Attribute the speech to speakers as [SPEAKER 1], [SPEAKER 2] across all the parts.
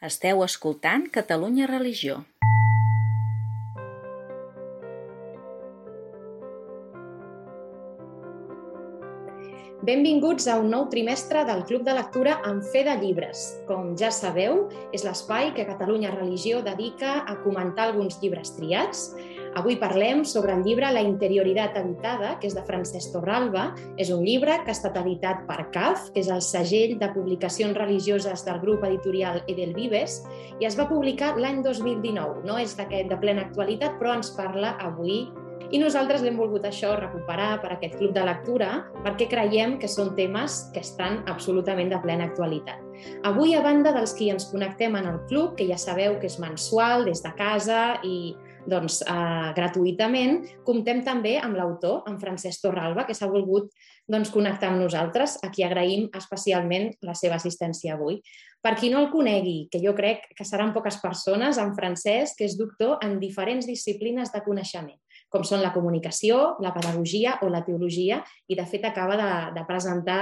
[SPEAKER 1] Esteu escoltant Catalunya Religió.
[SPEAKER 2] Benvinguts a un nou trimestre del Club de Lectura amb fe de llibres. Com ja sabeu, és l'espai que Catalunya Religió dedica a comentar alguns llibres triats, Avui parlem sobre el llibre La interioritat habitada, que és de Francesc Torralba. És un llibre que ha estat editat per CAF, que és el segell de publicacions religioses del grup editorial Edelvives, i es va publicar l'any 2019. No és d'aquest de plena actualitat, però ens parla avui i nosaltres l'hem volgut això recuperar per aquest club de lectura perquè creiem que són temes que estan absolutament de plena actualitat. Avui, a banda dels qui ens connectem en el club, que ja sabeu que és mensual des de casa i doncs, eh, gratuïtament. Comptem també amb l'autor, en Francesc Torralba, que s'ha volgut doncs, connectar amb nosaltres, a qui agraïm especialment la seva assistència avui. Per qui no el conegui, que jo crec que seran poques persones, en Francesc, que és doctor en diferents disciplines de coneixement com són la comunicació, la pedagogia o la teologia, i de fet acaba de, de presentar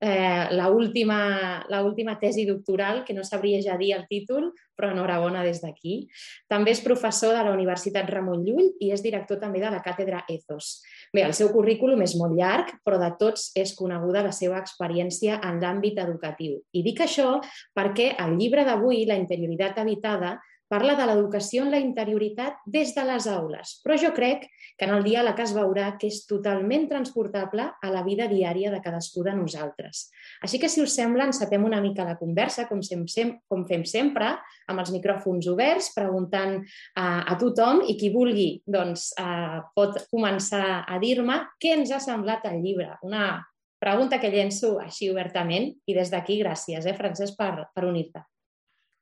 [SPEAKER 2] eh, l'última tesi doctoral, que no sabria ja dir el títol, però enhorabona des d'aquí. També és professor de la Universitat Ramon Llull i és director també de la càtedra Ethos. Bé, el seu currículum és molt llarg, però de tots és coneguda la seva experiència en l'àmbit educatiu. I dic això perquè el llibre d'avui, La interioritat habitada, parla de l'educació en la interioritat des de les aules, però jo crec que en el diàleg es veurà que és totalment transportable a la vida diària de cadascú de nosaltres. Així que, si us sembla, encetem una mica la conversa, com, sem com fem sempre, amb els micròfons oberts, preguntant a, a tothom i qui vulgui doncs, eh, pot començar a dir-me què ens ha semblat el llibre. Una pregunta que llenço així obertament i des d'aquí gràcies, eh, Francesc, per, per unir-te.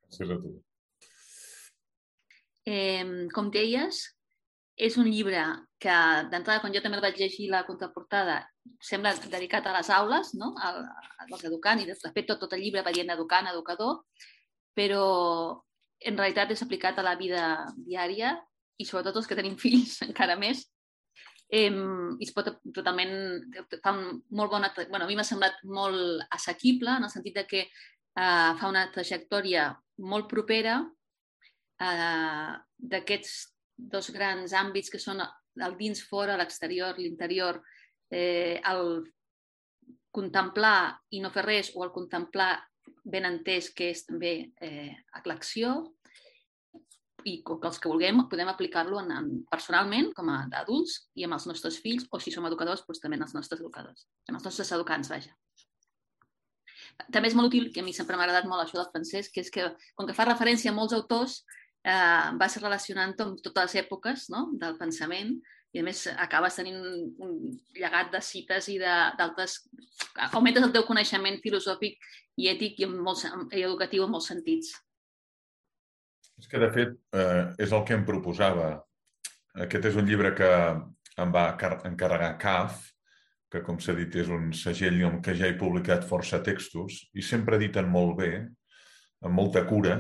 [SPEAKER 3] Gràcies a tu.
[SPEAKER 4] Eh, com deies, és un llibre que, d'entrada, quan jo també el vaig llegir la contraportada, sembla dedicat a les aules, no? Al, als educants, i de fet tot, tot el llibre va dient educant, educador, però en realitat és aplicat a la vida diària i sobretot els que tenim fills encara més. Eh, i es pot totalment... Fa molt bona... Bueno, a mi m'ha semblat molt assequible en el sentit de que eh, fa una trajectòria molt propera eh, d'aquests dos grans àmbits que són el dins fora, l'exterior, l'interior, eh, el contemplar i no fer res o el contemplar ben entès que és també eh, l'acció i que els que vulguem podem aplicar-lo en, en, personalment com a adults i amb els nostres fills o si som educadors doncs també en els nostres educadors, en els nostres educants, vaja. També és molt útil, que a mi sempre m'ha agradat molt això del francès, que és que com que fa referència a molts autors, eh, vas relacionant amb totes les èpoques no? del pensament i a més acabes tenint un llegat de cites i d'altres... Augmentes el teu coneixement filosòfic i ètic i, en molts, i educatiu en molts sentits.
[SPEAKER 3] És que, de fet, eh, és el que em proposava. Aquest és un llibre que em va encarregar CAF, que, com s'ha dit, és un segell amb què ja he publicat força textos i sempre editen molt bé, amb molta cura,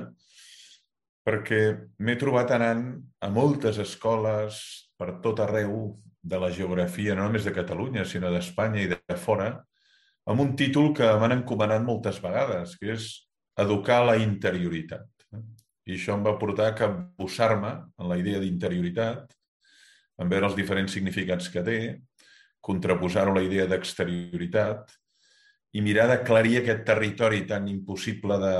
[SPEAKER 3] perquè m'he trobat anant a moltes escoles per tot arreu de la geografia, no només de Catalunya, sinó d'Espanya i de fora, amb un títol que m'han encomanat moltes vegades, que és Educar la interioritat. I això em va portar a capbussar-me en la idea d'interioritat, en veure els diferents significats que té, contraposar-ho a la idea d'exterioritat i mirar d'aclarir aquest territori tan impossible de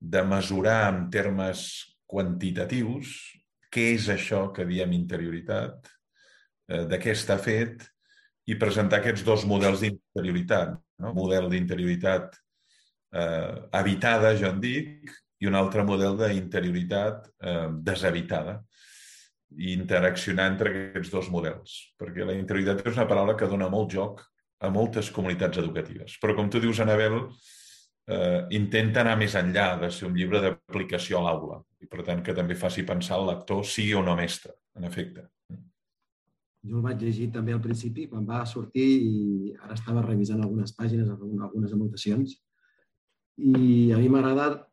[SPEAKER 3] de mesurar en termes quantitatius què és això que diem interioritat, eh, de què està fet, i presentar aquests dos models d'interioritat. No? Model d'interioritat eh, habitada, jo en dic, i un altre model d'interioritat eh, deshabitada i interaccionar entre aquests dos models. Perquè la interioritat és una paraula que dona molt joc a moltes comunitats educatives. Però, com tu dius, Anabel, intenta anar més enllà de ser un llibre d'aplicació a l'aula i, per tant, que també faci pensar el lector sigui o no mestre, en efecte.
[SPEAKER 5] Jo el vaig llegir també al principi, quan va sortir, i ara estava revisant algunes pàgines, algunes anotacions, i a mi m'ha agradat,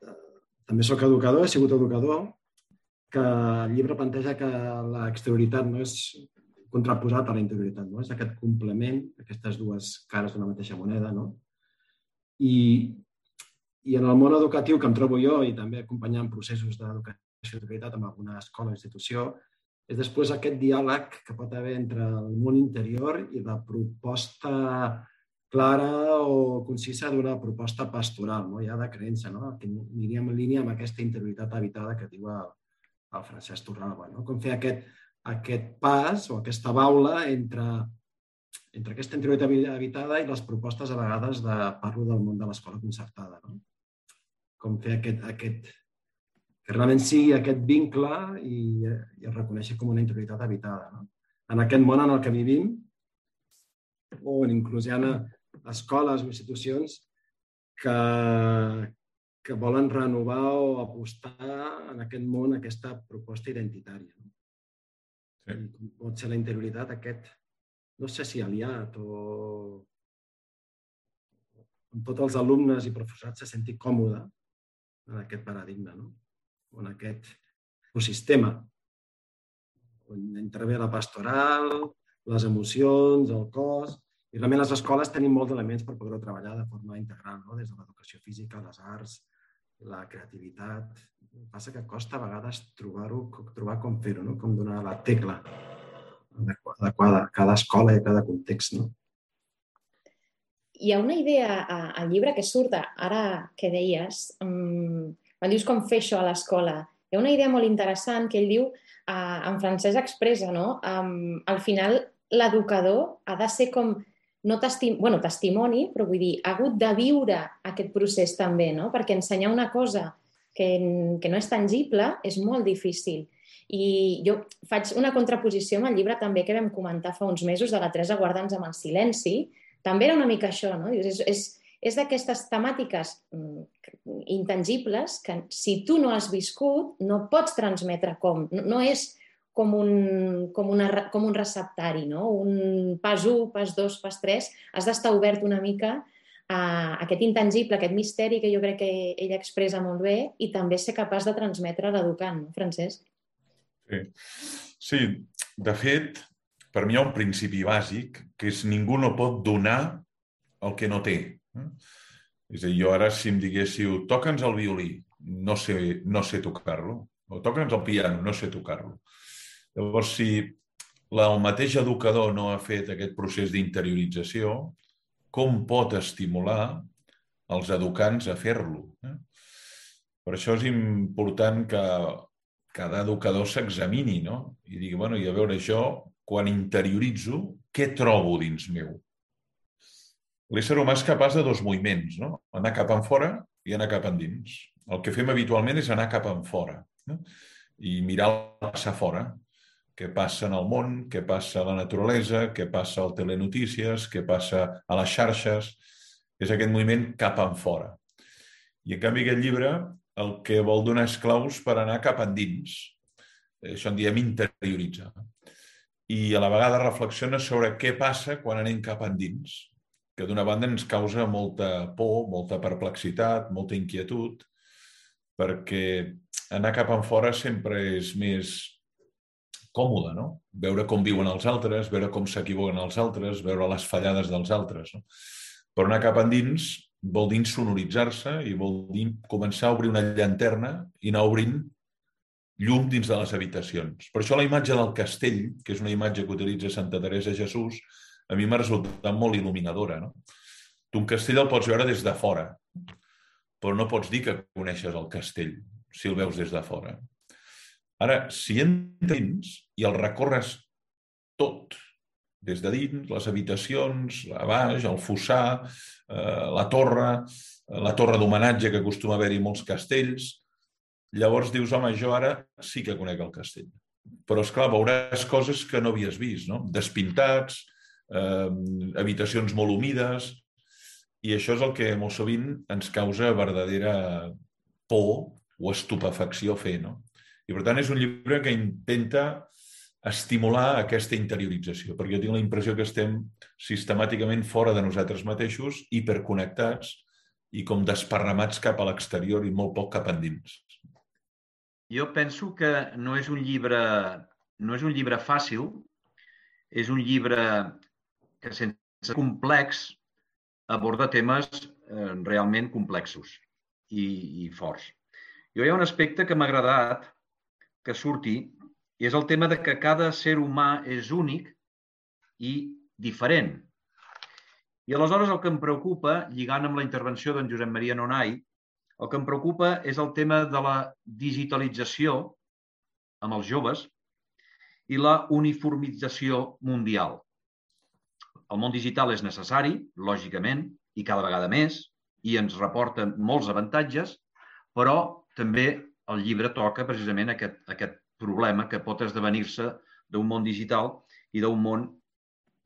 [SPEAKER 5] també sóc educador, he sigut educador, que el llibre planteja que l'exterioritat no és contraposat a la interioritat, no? és aquest complement, aquestes dues cares d'una mateixa moneda, no? I I en el món educatiu que em trobo jo i també acompanyant processos d'educació de qualitat amb alguna escola o institució, és després aquest diàleg que pot haver entre el món interior i la proposta clara o concisa d'una proposta pastoral, no? ja de creença, no? que aniríem en línia amb aquesta interioritat habitada que diu el, el Francesc Torralba. No? Com fer aquest, aquest pas o aquesta baula entre, entre aquesta interioritat habitada i les propostes a vegades de parlo del món de l'escola concertada. No? Com fer aquest, aquest, que realment sigui aquest vincle i, i es reconeixi com una interioritat habitada. No? En aquest món en el que vivim, on inclús hi ha escoles o institucions que, que volen renovar o apostar en aquest món aquesta proposta identitària. No? Sí. I pot ser la interioritat aquest, no sé si aliat o on tots els alumnes i professorat se senti còmode en aquest paradigma. No? en aquest ecosistema on intervé la pastoral, les emocions, el cos, i realment les escoles tenim molts elements per poder treballar de forma integral, no? des de l'educació física, les arts, la creativitat. El que passa que costa a vegades trobar-ho, trobar com fer-ho, no? com donar la tecla adequada a cada escola i a cada context. No?
[SPEAKER 2] Hi ha una idea al llibre que surt ara que deies, um, quan dius com fer això a l'escola, hi ha una idea molt interessant que ell diu, en francès expressa, no? Al final, l'educador ha de ser com no testim bueno, testimoni, però vull dir, ha hagut de viure aquest procés també, no? perquè ensenyar una cosa que, que no és tangible és molt difícil. I jo faig una contraposició amb el llibre també que vam comentar fa uns mesos de la Teresa Guardans amb el silenci. També era una mica això, no? És, és, és d'aquestes temàtiques mm, intangibles que si tu no has viscut no pots transmetre com. No, no és com un, com, una, com un receptari, no? un pas 1, pas 2, pas 3. Has d'estar obert una mica a aquest intangible, aquest misteri que jo crec que ella expressa molt bé i també ser capaç de transmetre l'educant, no, Francesc?
[SPEAKER 3] Sí. sí, de fet, per mi hi ha un principi bàsic, que és ningú no pot donar el que no té. És a dir, jo ara si em diguéssiu toca'ns el violí, no sé, no sé tocar-lo, o toca'ns el piano, no sé tocar-lo. Llavors, si el mateix educador no ha fet aquest procés d'interiorització, com pot estimular els educants a fer-lo? Eh? Per això és important que cada educador s'examini no? i digui, bueno, i a veure, jo, quan interioritzo, què trobo dins meu? l'ésser humà és capaç de dos moviments, no? anar cap en fora i anar cap endins. El que fem habitualment és anar cap en fora no? i mirar el que passa fora, què passa en el món, què passa a la naturalesa, què passa al telenotícies, què passa a les xarxes. És aquest moviment cap en fora. I, en canvi, aquest llibre el que vol donar és claus per anar cap endins. Això en diem interioritzar. I a la vegada reflexiona sobre què passa quan anem cap endins que d'una banda ens causa molta por, molta perplexitat, molta inquietud, perquè anar cap en fora sempre és més còmode, no? Veure com viuen els altres, veure com s'equivoquen els altres, veure les fallades dels altres. No? Però anar cap endins vol dir sonoritzar-se i vol dir començar a obrir una llanterna i anar obrint llum dins de les habitacions. Per això la imatge del castell, que és una imatge que utilitza Santa Teresa Jesús, a mi m'ha resultat molt il·luminadora. No? Tu un castell el pots veure des de fora, però no pots dir que coneixes el castell si el veus des de fora. Ara, si entres i el recorres tot, des de dins, les habitacions, a baix, el fossar, eh, la torre, la torre d'homenatge que acostuma a haver-hi molts castells, llavors dius, home, jo ara sí que conec el castell. Però, és clar veuràs coses que no havies vist, no? Despintats, eh, habitacions molt humides, i això és el que molt sovint ens causa verdadera por o estupefacció fer. No? I per tant és un llibre que intenta estimular aquesta interiorització, perquè jo tinc la impressió que estem sistemàticament fora de nosaltres mateixos, hiperconnectats i com desparramats cap a l'exterior i molt poc cap endins.
[SPEAKER 6] Jo penso que no és un llibre, no és un llibre fàcil, és un llibre que sense complex aborda temes eh, realment complexos. i, i forts. Jo hi ha un aspecte que m'ha agradat que surti i és el tema de que cada ser humà és únic i diferent. I aleshores el que em preocupa, lligant amb la intervenció d'en Josep Maria Nonai, el que em preocupa és el tema de la digitalització amb els joves i la uniformització mundial. El món digital és necessari, lògicament, i cada vegada més, i ens reporta molts avantatges, però també el llibre toca precisament aquest, aquest problema que pot esdevenir-se d'un món digital i d'un món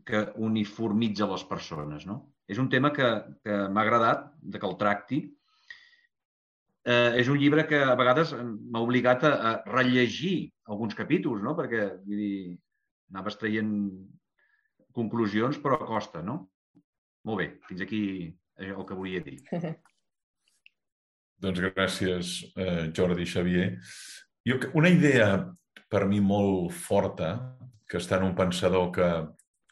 [SPEAKER 6] que uniformitza les persones. No? És un tema que, que m'ha agradat de que el tracti. Eh, és un llibre que a vegades m'ha obligat a, a rellegir alguns capítols, no? perquè vull dir, anaves traient conclusions, però costa, no? Molt bé, fins aquí el que volia dir.
[SPEAKER 3] doncs gràcies, eh, Jordi Xavier. Jo, una idea per mi molt forta, que està en un pensador que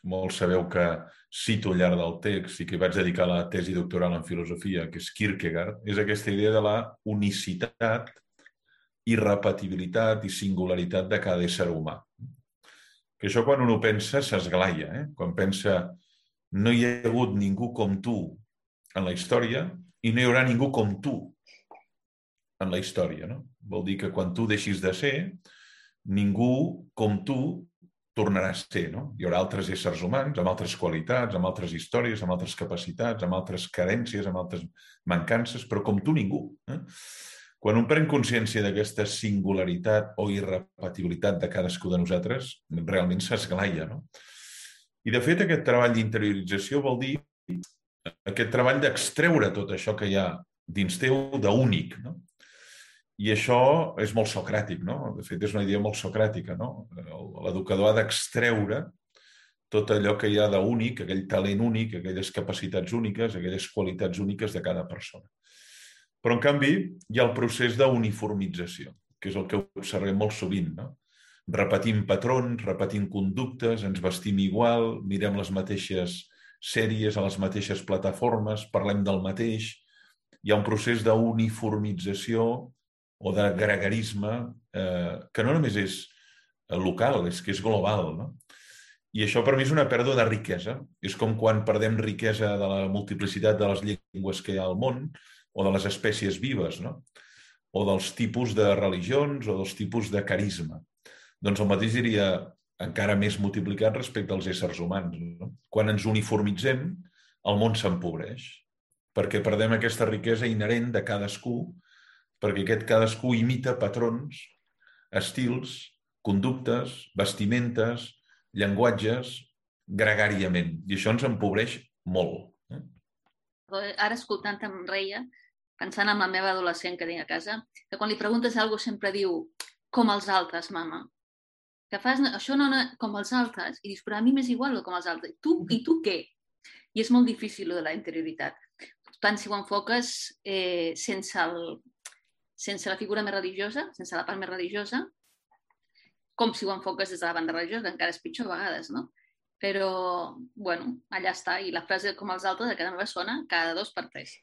[SPEAKER 3] molts sabeu que cito al llarg del text i que vaig dedicar la tesi doctoral en filosofia, que és Kierkegaard, és aquesta idea de la unicitat, irrepetibilitat i singularitat de cada ésser humà. Que això quan uno pensa s'esglaia, eh? quan pensa no hi ha hagut ningú com tu en la història i no hi haurà ningú com tu en la història. No? Vol dir que quan tu deixis de ser, ningú com tu tornarà a ser. No? Hi haurà altres éssers humans amb altres qualitats, amb altres històries, amb altres capacitats, amb altres carències, amb altres mancances, però com tu ningú. Eh? Quan un pren consciència d'aquesta singularitat o irrepetibilitat de cadascú de nosaltres, realment s'esglaia. No? I, de fet, aquest treball d'interiorització vol dir aquest treball d'extreure tot això que hi ha dins teu d'únic. No? I això és molt socràtic, no? De fet, és una idea molt socràtica, no? L'educador ha d'extreure tot allò que hi ha d'únic, aquell talent únic, aquelles capacitats úniques, aquelles qualitats úniques de cada persona. Però, en canvi, hi ha el procés d'uniformització, que és el que observem molt sovint, no? repetim patrons, repetim conductes, ens vestim igual, mirem les mateixes sèries a les mateixes plataformes, parlem del mateix. Hi ha un procés d'uniformització o de gregarisme eh, que no només és local, és que és global. No? I això per mi és una pèrdua de riquesa. És com quan perdem riquesa de la multiplicitat de les llengües que hi ha al món o de les espècies vives, no? o dels tipus de religions o dels tipus de carisma. Doncs el mateix diria encara més multiplicat respecte als éssers humans. No? Quan ens uniformitzem, el món s'empobreix, perquè perdem aquesta riquesa inherent de cadascú, perquè aquest cadascú imita patrons, estils, conductes, vestimentes, llenguatges, gregàriament. I això ens empobreix molt. Eh?
[SPEAKER 4] Ara, escoltant em reia, pensant en la meva adolescent que tinc a casa, que quan li preguntes alguna cosa sempre diu com els altres, mama que fas això no, com els altres i dius, però a mi m'és igual com els altres. Tu, I tu què? I és molt difícil de la interioritat. Tant si ho enfoques eh, sense, el, sense la figura més religiosa, sense la part més religiosa, com si ho enfoques des de la banda religiosa, encara és pitjor a vegades, no? Però, bueno, allà està. I la frase com els altres a cada meva sona cada dos per tres.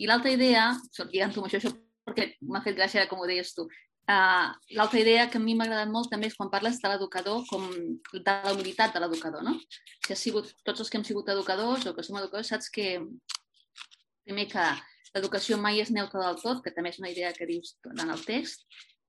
[SPEAKER 4] I l'altra idea, lligant-ho amb això, això perquè m'ha fet gràcia com ho deies tu, Uh, L'altra idea que a mi m'ha agradat molt també és quan parles de l'educador com de la humilitat de l'educador, no? Si has sigut, tots els que hem sigut educadors o que som educadors, saps que primer que l'educació mai és neutra del tot, que també és una idea que dius en el text,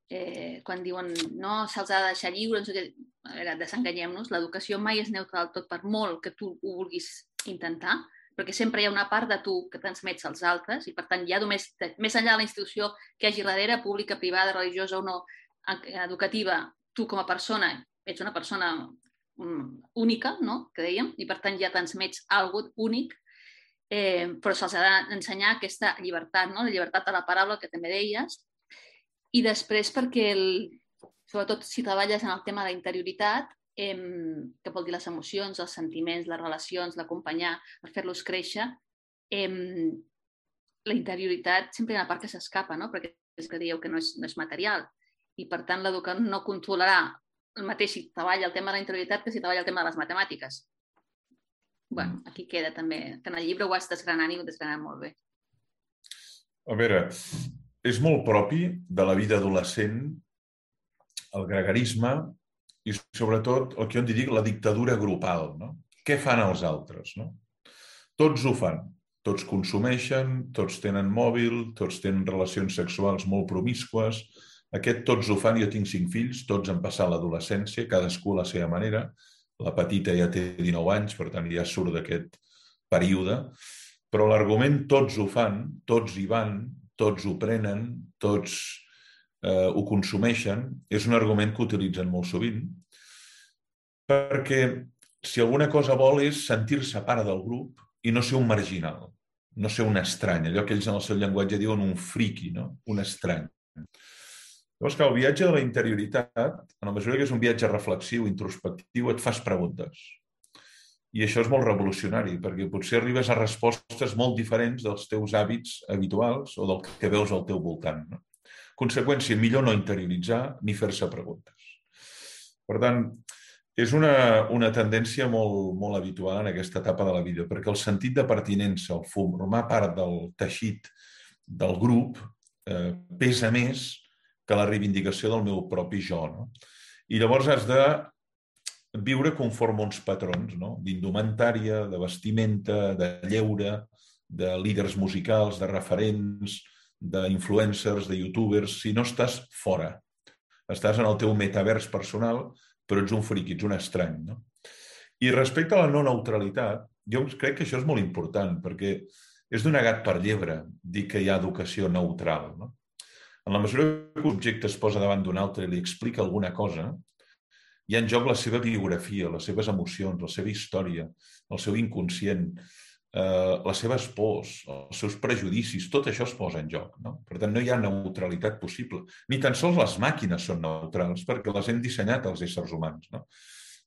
[SPEAKER 4] eh, quan diuen no, se'ls ha de deixar lliures, a veure, desenganyem-nos, l'educació mai és neutra del tot per molt que tu ho vulguis intentar, perquè sempre hi ha una part de tu que transmets als altres i, per tant, ja només, més enllà de la institució que hi hagi darrere, pública, privada, religiosa o no, educativa, tu com a persona ets una persona mm, única, no? que dèiem, i per tant ja transmets algo únic, eh, però se'ls ha d'ensenyar aquesta llibertat, no? la llibertat de la paraula que també deies, i després perquè, el, sobretot si treballes en el tema de la interioritat, eh, que vol dir les emocions, els sentiments, les relacions, l'acompanyar, per fer-los créixer, eh, la interioritat sempre hi ha una part que s'escapa, no? perquè és que dieu que no és, no és material. I, per tant, l'educador no controlarà el mateix si treballa el tema de la interioritat que si treballa el tema de les matemàtiques. Bueno, mm. aquí queda també, que en el llibre ho has desgranant i ho desgranant molt bé.
[SPEAKER 3] A veure, és molt propi de la vida adolescent el gregarisme i, sobretot, el que jo en dic la dictadura grupal. No? Què fan els altres? No? Tots ho fan. Tots consumeixen, tots tenen mòbil, tots tenen relacions sexuals molt promiscues. Aquest tots ho fan, jo tinc cinc fills, tots han passat l'adolescència, cadascú a la seva manera. La petita ja té 19 anys, per tant ja surt d'aquest període. Però l'argument tots ho fan, tots hi van, tots ho prenen, tots eh, ho consumeixen, és un argument que utilitzen molt sovint, perquè si alguna cosa vol és sentir-se part del grup i no ser un marginal, no ser un estrany, allò que ells en el seu llenguatge diuen un friqui, no? un estrany. Llavors, que el viatge de la interioritat, en la mesura que és un viatge reflexiu, introspectiu, et fas preguntes. I això és molt revolucionari, perquè potser arribes a respostes molt diferents dels teus hàbits habituals o del que veus al teu voltant. No? Conseqüència, millor no interioritzar ni fer-se preguntes. Per tant, és una, una tendència molt, molt habitual en aquesta etapa de la vida, perquè el sentit de pertinença, el formar part del teixit del grup, eh, pesa més que la reivindicació del meu propi jo. No? I llavors has de viure conforme uns patrons no? d'indumentària, de vestimenta, de lleure, de líders musicals, de referents, d'influencers, de youtubers, si no estàs fora. Estàs en el teu metavers personal però ets un friqui, ets un estrany. No? I respecte a la no neutralitat, jo crec que això és molt important, perquè és donar gat per llebre dir que hi ha educació neutral. No? En la mesura que un objecte es posa davant d'un altre i li explica alguna cosa, hi ha en joc la seva biografia, les seves emocions, la seva història, el seu inconscient, eh, les seves pors, els seus prejudicis, tot això es posa en joc. No? Per tant, no hi ha neutralitat possible. Ni tan sols les màquines són neutrals, perquè les hem dissenyat els éssers humans. No?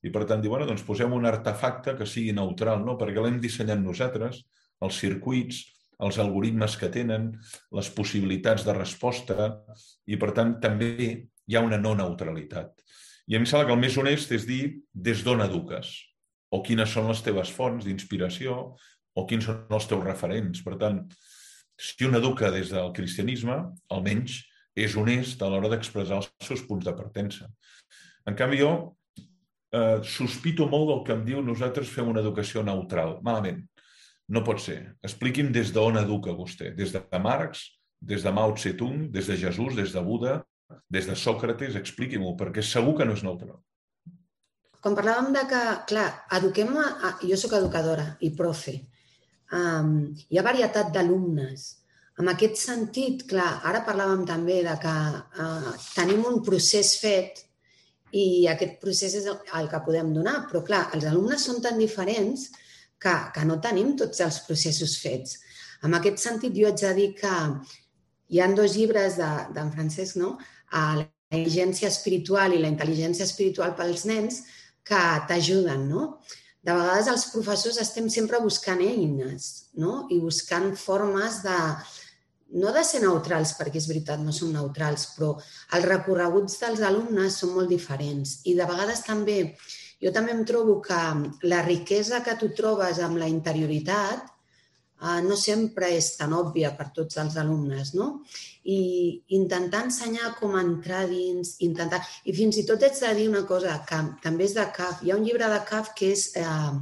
[SPEAKER 3] I per tant, diu, bueno, doncs posem un artefacte que sigui neutral, no? perquè l'hem dissenyat nosaltres, els circuits, els algoritmes que tenen, les possibilitats de resposta, i per tant també hi ha una no neutralitat. I a mi sembla que el més honest és dir des d'on eduques, o quines són les teves fonts d'inspiració, o quins són els teus referents. Per tant, si un educa des del cristianisme, almenys és honest a l'hora d'expressar els seus punts de partença. En canvi, jo eh, sospito molt del que em diu nosaltres fem una educació neutral. Malament. No pot ser. Expliqui'm des d'on educa vostè. Des de Marx, des de Mao Tse-tung, des de Jesús, des de Buda, des de Sòcrates, expliqui-m'ho, perquè segur que no és neutral.
[SPEAKER 7] Quan parlàvem de que, clar, eduquem... A, jo sóc educadora i profe, um, hi ha varietat d'alumnes. En aquest sentit, clar, ara parlàvem també de que uh, tenim un procés fet i aquest procés és el que podem donar, però clar, els alumnes són tan diferents que, que no tenim tots els processos fets. En aquest sentit, jo haig de dir que hi han dos llibres d'en de, Francesc, no? la intel·ligència espiritual i la intel·ligència espiritual pels nens, que t'ajuden, no? de vegades els professors estem sempre buscant eines no? i buscant formes de, no de ser neutrals, perquè és veritat, no som neutrals, però els recorreguts dels alumnes són molt diferents. I de vegades també, jo també em trobo que la riquesa que tu trobes amb la interioritat eh, no sempre és tan òbvia per tots els alumnes, no? I intentar ensenyar com entrar dins, intentar... I fins i tot ets de dir una cosa, que també és de CAF. Hi ha un llibre de CAF que és... Eh,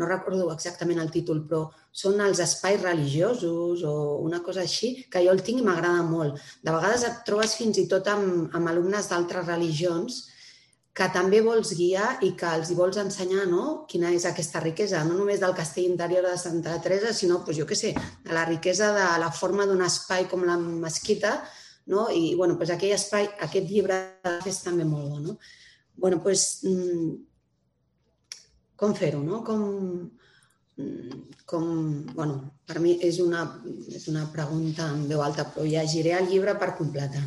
[SPEAKER 7] no recordo exactament el títol, però són els espais religiosos o una cosa així, que jo el tinc i m'agrada molt. De vegades et trobes fins i tot amb, amb alumnes d'altres religions que també vols guiar i que els hi vols ensenyar no? quina és aquesta riquesa, no només del castell interior de Santa Teresa, sinó, doncs, jo què sé, de la riquesa de la forma d'un espai com la mesquita, no? i bueno, doncs aquell espai, aquest llibre és també molt bo. No? bueno, doncs, com fer-ho, no? Com, com, bueno, per mi és una, és una pregunta en veu alta, però llegiré el llibre per completar.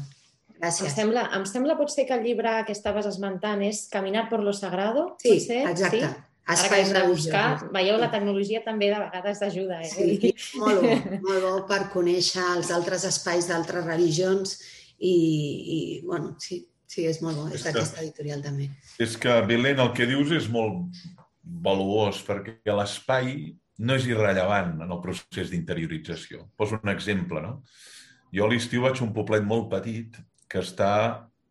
[SPEAKER 2] Gràcies. Em sembla, em sembla potser que el llibre que estaves esmentant és Caminar por lo sagrado?
[SPEAKER 7] Sí, potser? exacte. Sí?
[SPEAKER 2] Espais Ara que buscar, veieu, la tecnologia també de vegades ajuda. Eh?
[SPEAKER 7] Sí, molt bo, molt bo per conèixer els altres espais d'altres religions i, i, bueno, sí, sí, és molt bo, és, és d'aquesta editorial també.
[SPEAKER 3] És que, Belén, el que dius és molt valuós, perquè l'espai no és irrellevant en el procés d'interiorització. Poso un exemple, no? Jo a l'estiu vaig a un poblet molt petit que està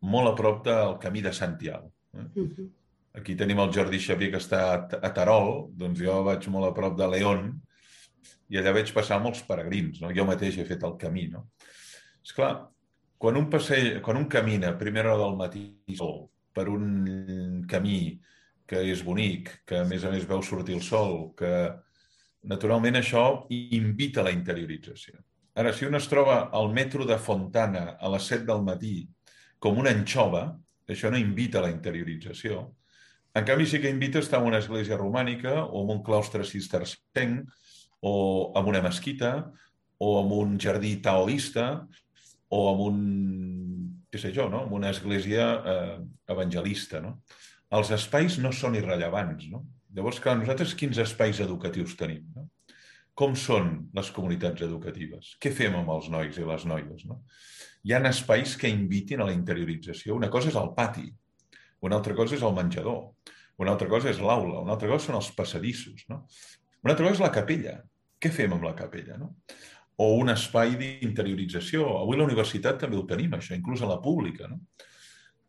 [SPEAKER 3] molt a prop del camí de Santiago. Eh? Uh -huh. Aquí tenim el Jordi Xavier que està a Tarol, doncs jo vaig molt a prop de León i allà veig passar molts peregrins, no? Jo mateix he fet el camí, no? És clar, quan un, passeig, quan un camina a primera hora del matí sol per un camí que és bonic, que a més a més veu sortir el sol, que naturalment això invita a la interiorització. Ara, si un es troba al metro de Fontana a les 7 del matí com una anxova, això no invita a la interiorització. En canvi, sí que invita a estar en una església romànica o en un claustre cistercenc o en una mesquita o en un jardí taoista o en un, què sé jo, no? en una església eh, evangelista. No? Els espais no són irrellevants. No? Llavors, clar, nosaltres quins espais educatius tenim? No? Com són les comunitats educatives? Què fem amb els nois i les noies? No? hi ha espais que invitin a la interiorització. Una cosa és el pati, una altra cosa és el menjador, una altra cosa és l'aula, una altra cosa són els passadissos, no? Una altra cosa és la capella. Què fem amb la capella, no? O un espai d'interiorització. Avui la universitat també ho tenim, això, inclús a la pública, no?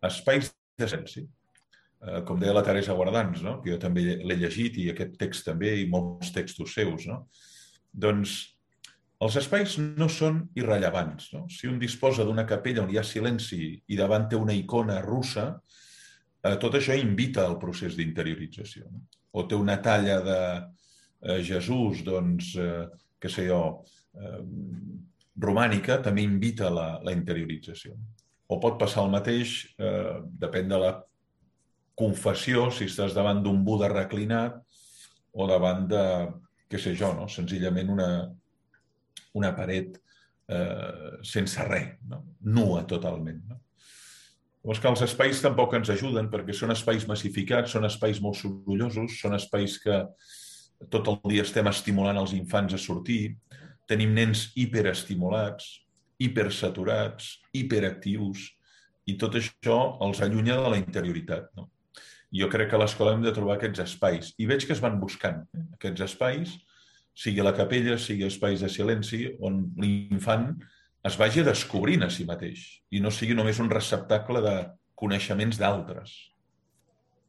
[SPEAKER 3] Espais d'essència. Eh, com deia la Teresa Guardans, no? que jo també l'he llegit i aquest text també i molts textos seus, no? Doncs els espais no són irrellevants. No? Si un disposa d'una capella on hi ha silenci i davant té una icona russa, eh, tot això invita al procés d'interiorització. No? O té una talla de eh, Jesús, doncs, eh, què sé jo, eh, romànica, també invita la, la interiorització. O pot passar el mateix, eh, depèn de la confessió, si estàs davant d'un Buda reclinat o davant de, què sé jo, no? senzillament una, una paret eh, sense res, no? nua totalment. No? Llavors que els espais tampoc ens ajuden perquè són espais massificats, són espais molt sorollosos, són espais que tot el dia estem estimulant els infants a sortir, tenim nens hiperestimulats, hipersaturats, hiperactius, i tot això els allunya de la interioritat. No? Jo crec que a l'escola hem de trobar aquests espais. I veig que es van buscant aquests espais sigui a la capella, sigui espais de silenci, on l'infant es vagi descobrint a si mateix i no sigui només un receptacle de coneixements d'altres.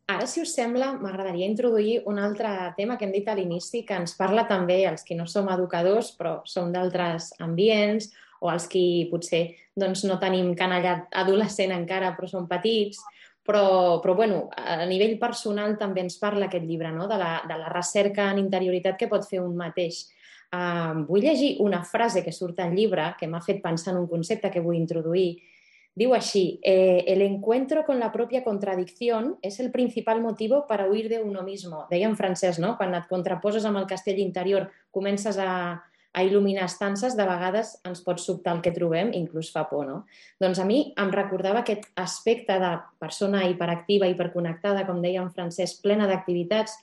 [SPEAKER 2] Ara, si us sembla, m'agradaria introduir un altre tema que hem dit a l'inici, que ens parla també els que no som educadors, però som d'altres ambients, o els que potser doncs, no tenim canallat adolescent encara, però som petits, però, però bueno, a nivell personal també ens parla aquest llibre no? de, la, de la recerca en interioritat que pot fer un mateix. Uh, vull llegir una frase que surt al llibre que m'ha fet pensar en un concepte que vull introduir. Diu així, eh, el encuentro con la propia contradicción es el principal motivo para huir de uno mismo. Deia en francès, no? Quan et contraposes amb el castell interior, comences a, a il·luminar estances, de vegades ens pot sobtar el que trobem, inclús fa por, no? Doncs a mi em recordava aquest aspecte de persona hiperactiva, hiperconnectada, com deia en francès, plena d'activitats,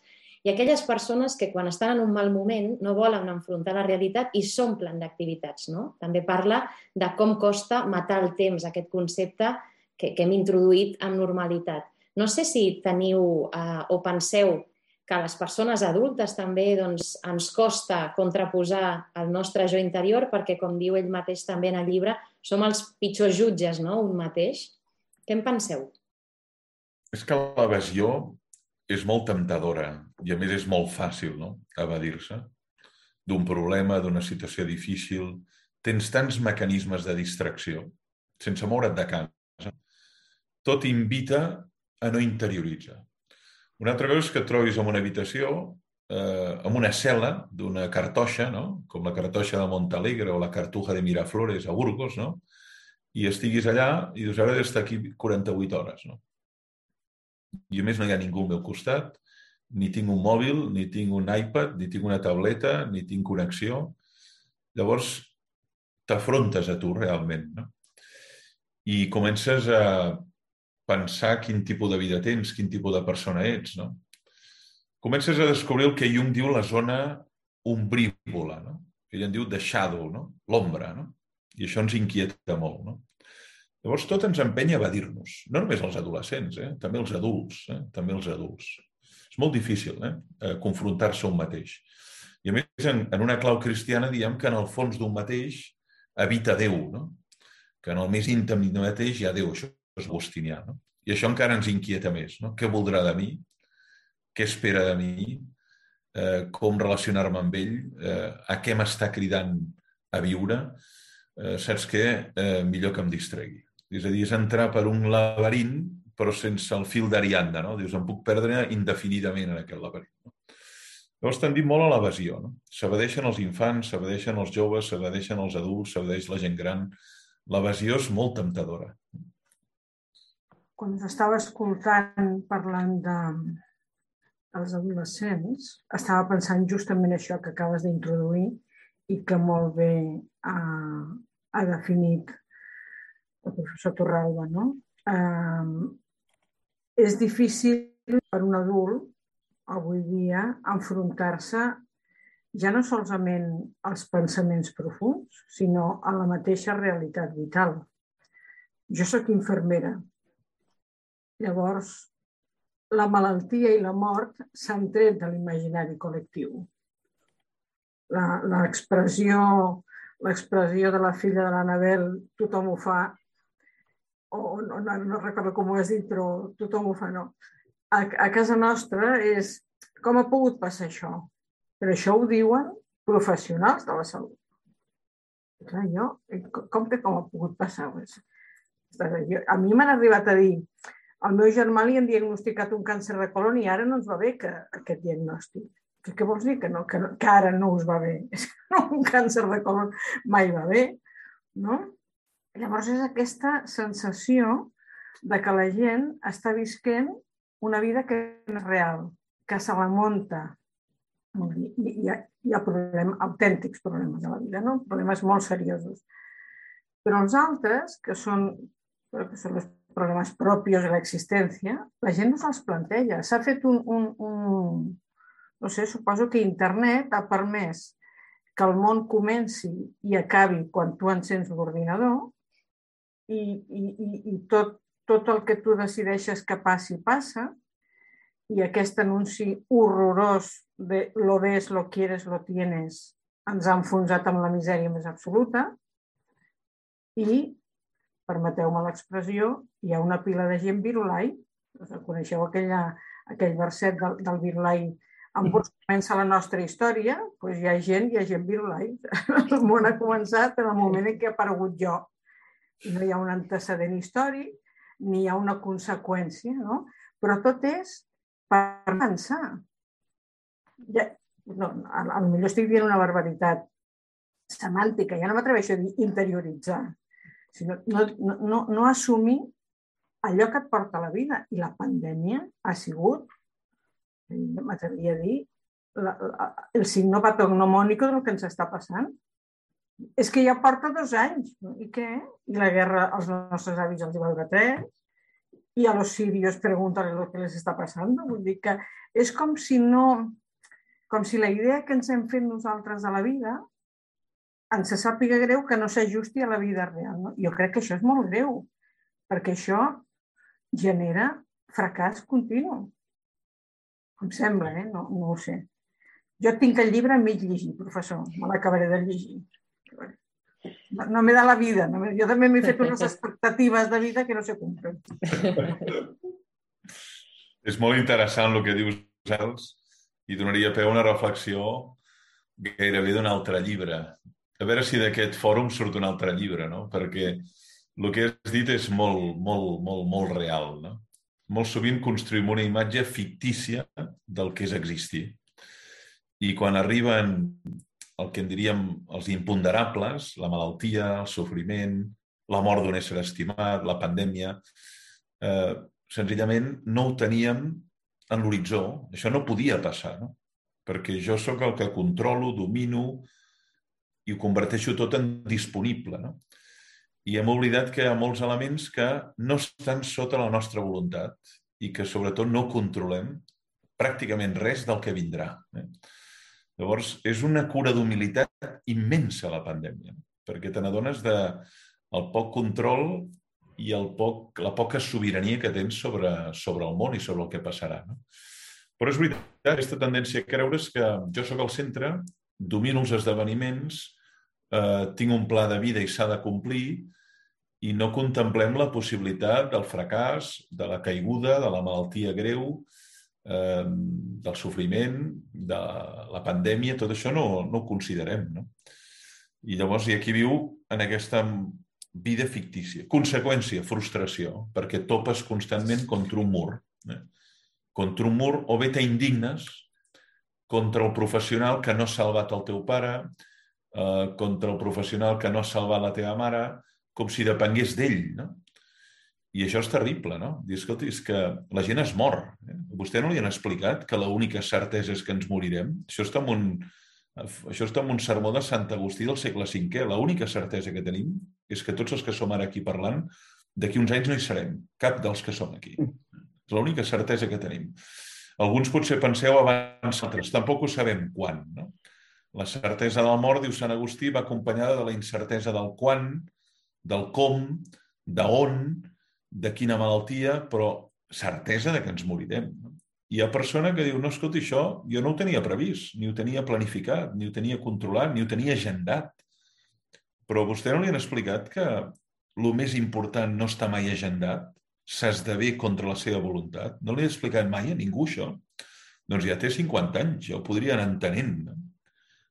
[SPEAKER 2] i aquelles persones que quan estan en un mal moment no volen enfrontar la realitat i s'omplen d'activitats. No? També parla de com costa matar el temps, aquest concepte que, que hem introduït amb normalitat. No sé si teniu eh, o penseu que les persones adultes també doncs, ens costa contraposar el nostre jo interior perquè, com diu ell mateix també en el llibre, som els pitjors jutges, no?, un mateix. Què en penseu?
[SPEAKER 3] És que l'evasió és molt temptadora i, a més, és molt fàcil, no?, evadir-se d'un problema, d'una situació difícil. Tens tants mecanismes de distracció, sense moure't de casa. Tot invita a no interioritzar. Una altra cosa és que et trobis en una habitació eh, amb una cel·la d'una cartoixa, no? com la cartoixa de Montalegre o la cartuja de Miraflores a Burgos, no? i estiguis allà i dius, ara d'estar aquí 48 hores. No? I a més no hi ha ningú al meu costat, ni tinc un mòbil, ni tinc un iPad, ni tinc una tableta, ni tinc connexió. Llavors, t'afrontes a tu realment. No? I comences a pensar quin tipus de vida tens, quin tipus de persona ets, no? Comences a descobrir el que Jung diu la zona ombrívola, no? que ell en diu the shadow, no? l'ombra, no? i això ens inquieta molt. No? Llavors, tot ens empenya a evadir-nos, no només els adolescents, eh? també els adults, eh? també els adults. És molt difícil eh? confrontar-se un mateix. I a més, en, en una clau cristiana diem que en el fons d'un mateix habita Déu, no? que en el més íntim d'un mateix hi ha Déu. Això agustinià. No? I això encara ens inquieta més. No? Què voldrà de mi? Què espera de mi? Eh, com relacionar-me amb ell? Eh, a què m'està cridant a viure? Eh, saps què? Eh, millor que em distregui. És a dir, és entrar per un laberint però sense el fil d'Arianda, no? Dius, em puc perdre indefinidament en aquest laberint. No? Llavors tendim molt a l'evasió. No? S'evadeixen els infants, s'evadeixen els joves, s'evadeixen els adults, s'evadeix la gent gran. L'evasió és molt temptadora.
[SPEAKER 8] Quan estava escoltant parlant de els adolescents, estava pensant justament això que acabes d'introduir i que molt bé ha, ha definit el professor Torralba, no? Eh, és difícil per un adult avui dia enfrontar-se ja no solament als pensaments profuns, sinó a la mateixa realitat vital. Jo sóc infermera. Llavors, la malaltia i la mort s'han tret de l'imaginari col·lectiu. L'expressió de la filla de l'Anabel, tothom ho fa, o no, no, no recordo com ho has dit, però tothom ho fa, no. A, a casa nostra és com ha pogut passar això? Però això ho diuen professionals de la salut. Clar, jo, com que com ha pogut passar? Jo, a mi m'han arribat a dir al meu germà li han diagnosticat un càncer de colon i ara no ens va bé que, aquest diagnòstic. Què, què vols dir? Que, no, que, no, que ara no us va bé. Que un càncer de colon mai va bé. No? Llavors és aquesta sensació de que la gent està visquent una vida que no és real, que se la munta. Hi ha, hi ha problemes, autèntics problemes de la vida, no? problemes molt seriosos. Però els altres, que són, que són els problemes propis de l'existència, la gent no se'ls planteja. S'ha fet un, un, un... No sé, suposo que internet ha permès que el món comenci i acabi quan tu encens l'ordinador i, i, i tot, tot el que tu decideixes que passi, passa, i aquest anunci horrorós de lo ves, lo quieres, lo tienes, ens ha enfonsat amb la misèria més absoluta i, permeteu-me l'expressió, hi ha una pila de gent virulai, coneixeu aquella, aquell verset del, del virulai amb vos comença la nostra història, doncs hi ha gent, hi ha gent virulai. El món ha començat en el moment en què he aparegut jo no hi ha un antecedent històric ni hi ha una conseqüència, no? Però tot és per pensar. Ja, no, a, a lo millor estic dient una barbaritat semàntica, ja no m'atreveixo a dir interioritzar, sinó no, no, no, no assumir allò que et porta la vida. I la pandèmia ha sigut, m'atreviria a dir, la, la, el signo patognomònico del que ens està passant. És que ja porta dos anys. I què? I la guerra als nostres avis els va durar tres. I a los sirios pregunten el que les està passant. Vull dir que és com si no... Com si la idea que ens hem fet nosaltres de la vida ens sàpiga greu que no s'ajusti a la vida real. No? Jo crec que això és molt greu, perquè això genera fracàs continu. Em sembla, eh? no, no ho sé. Jo tinc el llibre mig llegit, professor, me l'acabaré de llegir no me da la vida. No jo també m'he fet unes expectatives de vida que no se cumplen.
[SPEAKER 3] És molt interessant el que dius, Els, i donaria peu a una reflexió gairebé d'un altre llibre. A veure si d'aquest fòrum surt un altre llibre, no? Perquè el que has dit és molt, molt, molt, molt real, no? Molt sovint construïm una imatge fictícia del que és existir. I quan arriben el que en diríem els imponderables, la malaltia, el sofriment, la mort d'un ésser estimat, la pandèmia, eh, senzillament no ho teníem en l'horitzó. Això no podia passar, no? perquè jo sóc el que controlo, domino i ho converteixo tot en disponible. No? I hem oblidat que hi ha molts elements que no estan sota la nostra voluntat i que sobretot no controlem pràcticament res del que vindrà. Eh? Llavors, és una cura d'humilitat immensa la pandèmia, perquè te n'adones de el poc control i el poc, la poca sobirania que tens sobre, sobre el món i sobre el que passarà. No? Però és veritat, aquesta tendència a creure's que jo sóc al centre, domino els esdeveniments, eh, tinc un pla de vida i s'ha de complir, i no contemplem la possibilitat del fracàs, de la caiguda, de la malaltia greu, eh, del sofriment, de la pandèmia, tot això no, no ho considerem. No? I llavors, i aquí viu en aquesta vida fictícia. Conseqüència, frustració, perquè topes constantment contra un mur. Eh? Contra un mur o bé t'indignes contra el professional que no ha salvat el teu pare, eh, contra el professional que no ha salvat la teva mare, com si depengués d'ell, no? I això és terrible, no? Dir, escolta, és que la gent es mor. Eh? Vostè no li han explicat que l'única certesa és que ens morirem? Això està en un, això està en un sermó de Sant Agustí del segle V. L'única certesa que tenim és que tots els que som ara aquí parlant, d'aquí uns anys no hi serem, cap dels que som aquí. És l'única certesa que tenim. Alguns potser penseu abans altres, tampoc ho sabem quan. No? La certesa del mort, diu Sant Agustí, va acompanyada de la incertesa del quan, del com, de on, de quina malaltia, però certesa de que ens morirem. No? Hi ha persona que diu, no, escolta, això jo no ho tenia previst, ni ho tenia planificat, ni ho tenia controlat, ni ho tenia agendat. Però a vostè no li han explicat que el més important no està mai agendat, s'esdevé contra la seva voluntat. No li he explicat mai a ningú això. Doncs ja té 50 anys, ja ho podria anar entenent. No?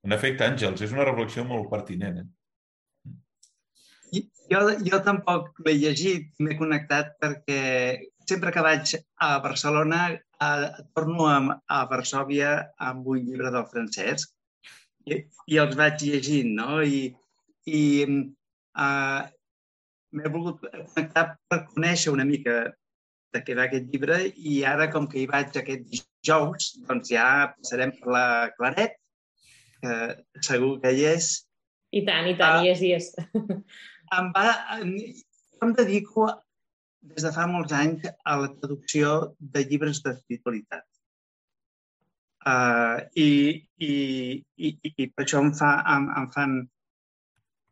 [SPEAKER 3] En efecte, Àngels, és una reflexió molt pertinent. Eh?
[SPEAKER 9] Jo, jo tampoc l'he llegit, m'he connectat perquè sempre que vaig a Barcelona a, torno a, a Varsovia amb un llibre del francès i, i els vaig llegint, no? I, i uh, m'he volgut connectar per conèixer una mica de què va aquest llibre i ara, com que hi vaig aquest dijous, doncs ja passarem per la Claret, que segur que hi és.
[SPEAKER 2] I tant, i tant, uh, hi és, hi és.
[SPEAKER 9] em, va, em dedico des de fa molts anys a la traducció de llibres d'espiritualitat. Uh, i, i, i, I per això em, fa, em, em fan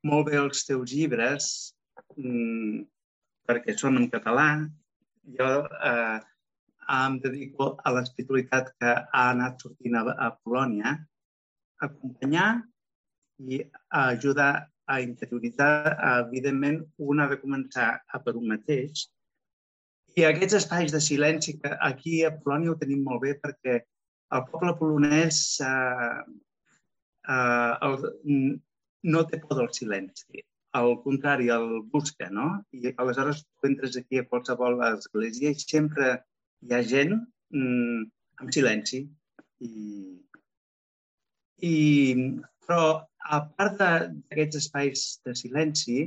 [SPEAKER 9] molt bé els teus llibres, mm, perquè són en català. Jo uh, em dedico a l'espiritualitat que ha anat sortint a, a Polònia, a acompanyar i a ajudar a interioritzar, evidentment, un ha de començar a per un mateix. I aquests espais de silenci, que aquí a Polònia ho tenim molt bé perquè el poble polonès eh, eh, el, no té por del silenci. Al contrari, el busca, no? I aleshores tu entres aquí a qualsevol església i sempre hi ha gent mm, amb silenci. I, i, però a part d'aquests espais de silenci,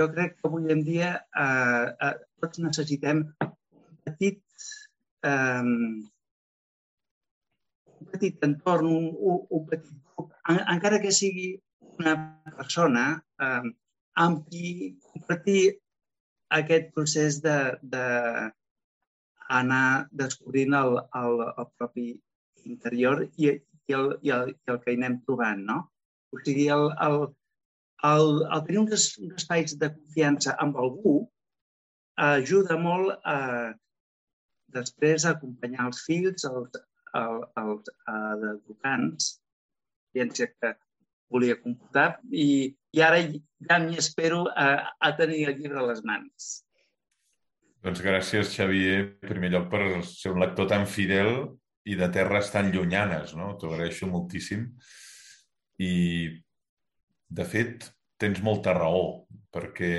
[SPEAKER 9] jo crec que avui en dia eh, eh, tots necessitem un petit, eh, un petit entorn, un, un petit grup, en, encara que sigui una persona eh, amb qui compartir aquest procés de, de anar descobrint el, el, el propi interior i, i, el, i, el, i el que hi anem trobant, no? O sigui, el, el, el, el tenir uns, espais de confiança amb algú ajuda molt a després a acompanyar els fills, els, els, els educants, ciència que volia computar, i, i ara ja m'hi espero a, a tenir el llibre a les mans.
[SPEAKER 3] Doncs gràcies, Xavier, en primer lloc per ser un lector tan fidel i de terres tan llunyanes, no? T'ho agraeixo moltíssim. I, de fet, tens molta raó, perquè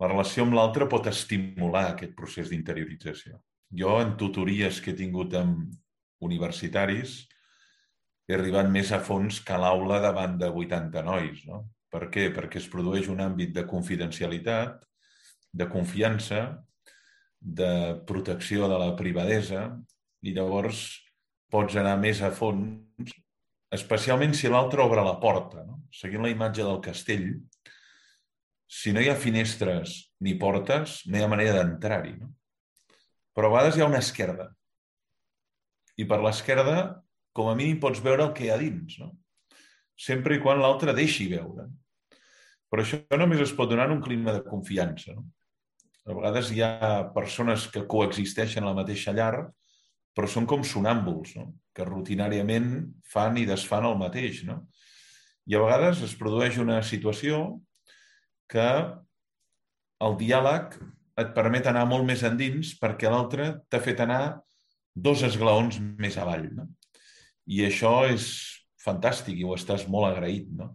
[SPEAKER 3] la relació amb l'altre pot estimular aquest procés d'interiorització. Jo, en tutories que he tingut amb universitaris, he arribat més a fons que l'aula davant de 80 nois. No? Per què? Perquè es produeix un àmbit de confidencialitat, de confiança, de protecció de la privadesa, i llavors pots anar més a fons especialment si l'altre obre la porta. No? Seguint la imatge del castell, si no hi ha finestres ni portes, no hi ha manera d'entrar-hi. No? Però a vegades hi ha una esquerda. I per l'esquerda, com a mínim, pots veure el que hi ha dins. No? Sempre i quan l'altre deixi veure. Però això només es pot donar en un clima de confiança. No? A vegades hi ha persones que coexisteixen a la mateixa llar, però són com sonàmbuls, no? que rutinàriament fan i desfan el mateix. No? I a vegades es produeix una situació que el diàleg et permet anar molt més endins perquè l'altre t'ha fet anar dos esglaons més avall. No? I això és fantàstic i ho estàs molt agraït. No?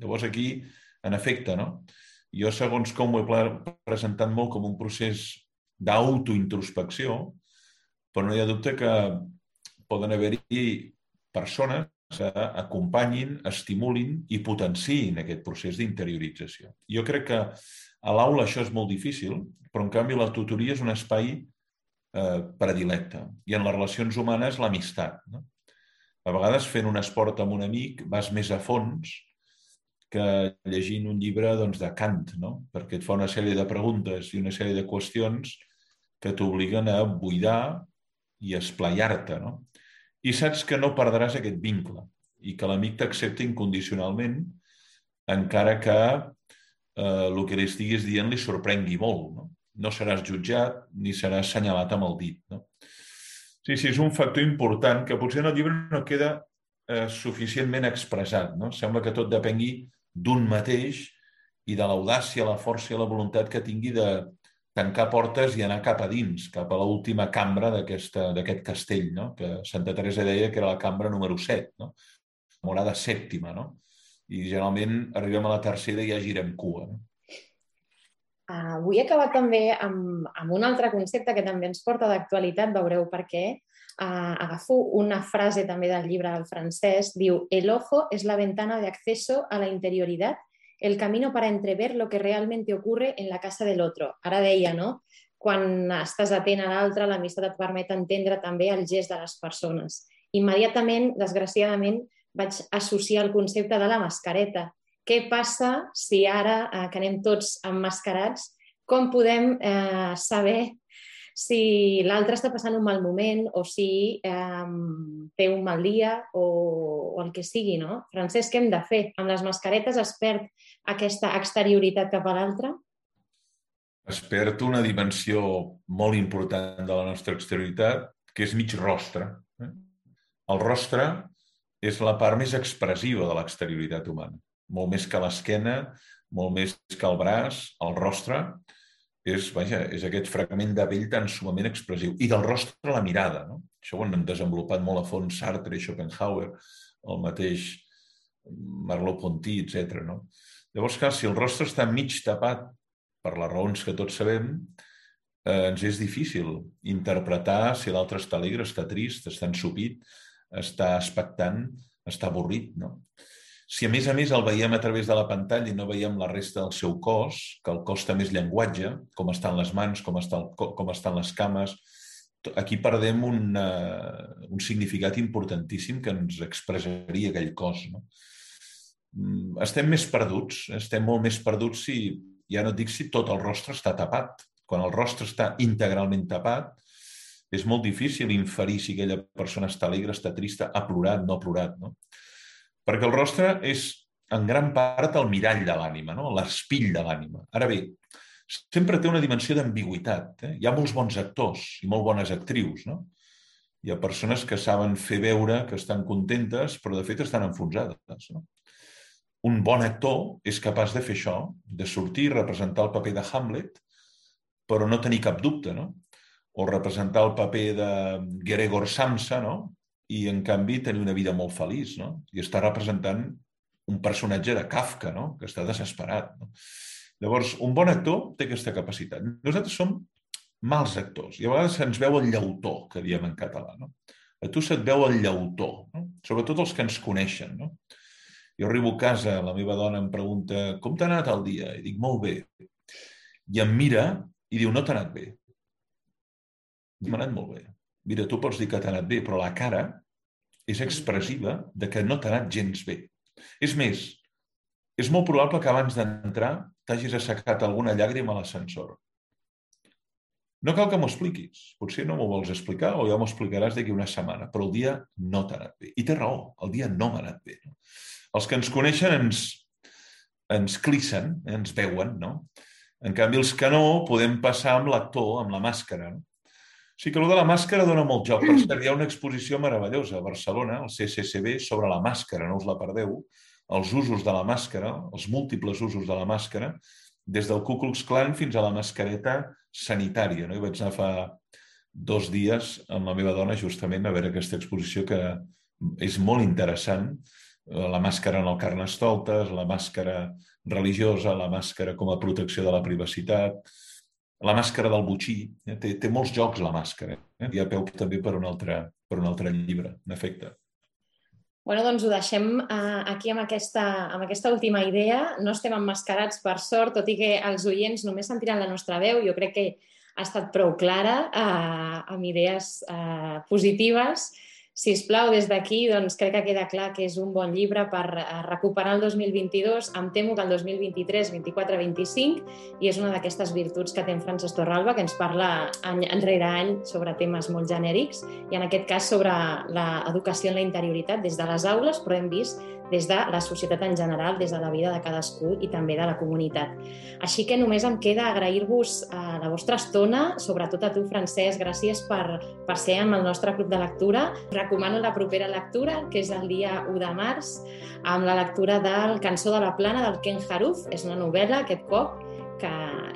[SPEAKER 3] Llavors aquí, en efecte, no? jo segons com ho he presentat molt com un procés d'autointrospecció, però no hi ha dubte que poden haver-hi persones que acompanyin, estimulin i potenciïn aquest procés d'interiorització. Jo crec que a l'aula això és molt difícil, però en canvi la tutoria és un espai eh, predilecte. I en les relacions humanes, l'amistat. No? A vegades, fent un esport amb un amic, vas més a fons que llegint un llibre doncs, de Kant, no? perquè et fa una sèrie de preguntes i una sèrie de qüestions que t'obliguen a buidar i esplaiar-te. No? I saps que no perdràs aquest vincle i que l'amic t'accepta incondicionalment encara que eh, el que li estiguis dient li sorprengui molt. No? no seràs jutjat ni seràs assenyalat amb el dit. No? Sí, sí, és un factor important que potser en el llibre no queda eh, suficientment expressat. No? Sembla que tot depengui d'un mateix i de l'audàcia, la força i la voluntat que tingui de tancar portes i anar cap a dins, cap a l'última cambra d'aquest castell, no? que Santa Teresa deia que era la cambra número 7, no? morada sèptima, no? i generalment arribem a la tercera i ja girem cua. No?
[SPEAKER 2] Uh, vull acabar també amb, amb un altre concepte que també ens porta d'actualitat, veureu per què. Uh, agafo una frase també del llibre del francès, diu «El ojo es la ventana de acceso a la interioridad el camino para entrever lo que realmente ocurre en la casa del otro. Ara deia, no? Quan estàs atent a l'altre, l'amistat et permet entendre també el gest de les persones. Immediatament, desgraciadament, vaig associar el concepte de la mascareta. Què passa si ara eh, que anem tots emmascarats, com podem eh, saber si l'altre està passant un mal moment o si eh, té un mal dia o, o el que sigui, no? Francesc, què hem de fer? Amb les mascaretes es perd aquesta exterioritat cap a l'altre?
[SPEAKER 3] Es perd una dimensió molt important de la nostra exterioritat, que és mig rostre. Eh? El rostre és la part més expressiva de l'exterioritat humana. Molt més que l'esquena, molt més que el braç, el rostre és, vaja, és aquest fragment de pell tan sumament expressiu. I del rostre la mirada. No? Això ho han desenvolupat molt a fons Sartre, Schopenhauer, el mateix Merleau-Ponty, etc. No? Llavors, clar, si el rostre està mig tapat per les raons que tots sabem, eh, ens és difícil interpretar si l'altre està alegre, està trist, està ensupit, està expectant, està avorrit. No? Si a més a més el veiem a través de la pantalla i no veiem la resta del seu cos, que el cos també és llenguatge, com estan les mans, com, està el, com estan les cames, aquí perdem un, uh, un significat importantíssim que ens expressaria aquell cos. No? Mm, estem més perduts, estem molt més perduts si, ja no et dic si tot el rostre està tapat. Quan el rostre està integralment tapat, és molt difícil inferir si aquella persona està alegre, està trista, ha plorat, no ha plorat. No? Perquè el rostre és, en gran part, el mirall de l'ànima, no? l'espill de l'ànima. Ara bé, sempre té una dimensió d'ambigüitat. Eh? Hi ha molts bons actors i molt bones actrius. No? Hi ha persones que saben fer veure que estan contentes, però de fet estan enfonsades. No? un bon actor és capaç de fer això, de sortir i representar el paper de Hamlet, però no tenir cap dubte, no? O representar el paper de Gregor Samsa, no? I, en canvi, tenir una vida molt feliç, no? I està representant un personatge de Kafka, no? Que està desesperat, no? Llavors, un bon actor té aquesta capacitat. Nosaltres som mals actors i a vegades se'ns veu el llautó, que diem en català, no? A tu se't veu el llautó, no? sobretot els que ens coneixen, no? Jo arribo a casa, la meva dona em pregunta com t'ha anat el dia? I dic, molt bé. I em mira i diu, no t'ha anat bé. M'ha anat molt bé. Mira, tu pots dir que t'ha anat bé, però la cara és expressiva de que no t'ha anat gens bé. És més, és molt probable que abans d'entrar t'hagis assecat alguna llàgrima a l'ascensor. No cal que m'ho expliquis. Potser no m'ho vols explicar o ja m'ho explicaràs d'aquí una setmana, però el dia no t'ha anat bé. I té raó, el dia no m'ha anat bé. Els que ens coneixen ens, ens clissen, eh, ens veuen, no? En canvi, els que no, podem passar amb l'actor, amb la màscara. No? Sí que allò de la màscara dona molt joc. Per cert, hi ha una exposició meravellosa a Barcelona, al CCCB, sobre la màscara, no us la perdeu, els usos de la màscara, els múltiples usos de la màscara, des del Ku Klux Klan fins a la mascareta sanitària. No? I vaig anar fa dos dies amb la meva dona justament a veure aquesta exposició que és molt interessant. La màscara en el carnestoltes, la màscara religiosa, la màscara com a protecció de la privacitat, la màscara del butxí. Eh? Té, té molts jocs, la màscara. Eh? Hi ha peu també per un altre, per un altre llibre, en efecte.
[SPEAKER 2] Bueno, doncs ho deixem uh, aquí amb aquesta, amb aquesta última idea. No estem emmascarats, per sort, tot i que els oients només sentiran la nostra veu. Jo crec que ha estat prou clara, uh, amb idees uh, positives si us plau, des d'aquí doncs, crec que queda clar que és un bon llibre per eh, recuperar el 2022. Em temo que el 2023, 24, 25 i és una d'aquestes virtuts que té en Francesc Torralba, que ens parla any enrere any sobre temes molt genèrics i en aquest cas sobre l'educació en la interioritat des de les aules, però hem vist des de la societat en general, des de la vida de cadascú i també de la comunitat. Així que només em queda agrair-vos eh, la vostra estona, sobretot a tu, Francesc, gràcies per, per ser amb el nostre club de lectura. Recomano la propera lectura, que és el dia 1 de març, amb la lectura del Cançó de la Plana del Ken Haruf. És una novel·la, aquest cop, que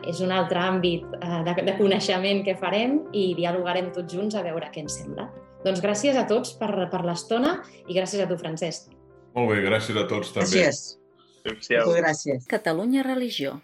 [SPEAKER 2] és un altre àmbit eh, de, de coneixement que farem i dialogarem tots junts a veure què ens sembla. Doncs gràcies a tots per, per l'estona i gràcies a tu, Francesc.
[SPEAKER 3] Molt bé, gràcies a tots també.
[SPEAKER 7] Gràcies.
[SPEAKER 9] Adéu-siau.
[SPEAKER 7] Gràcies.
[SPEAKER 1] Catalunya Religió.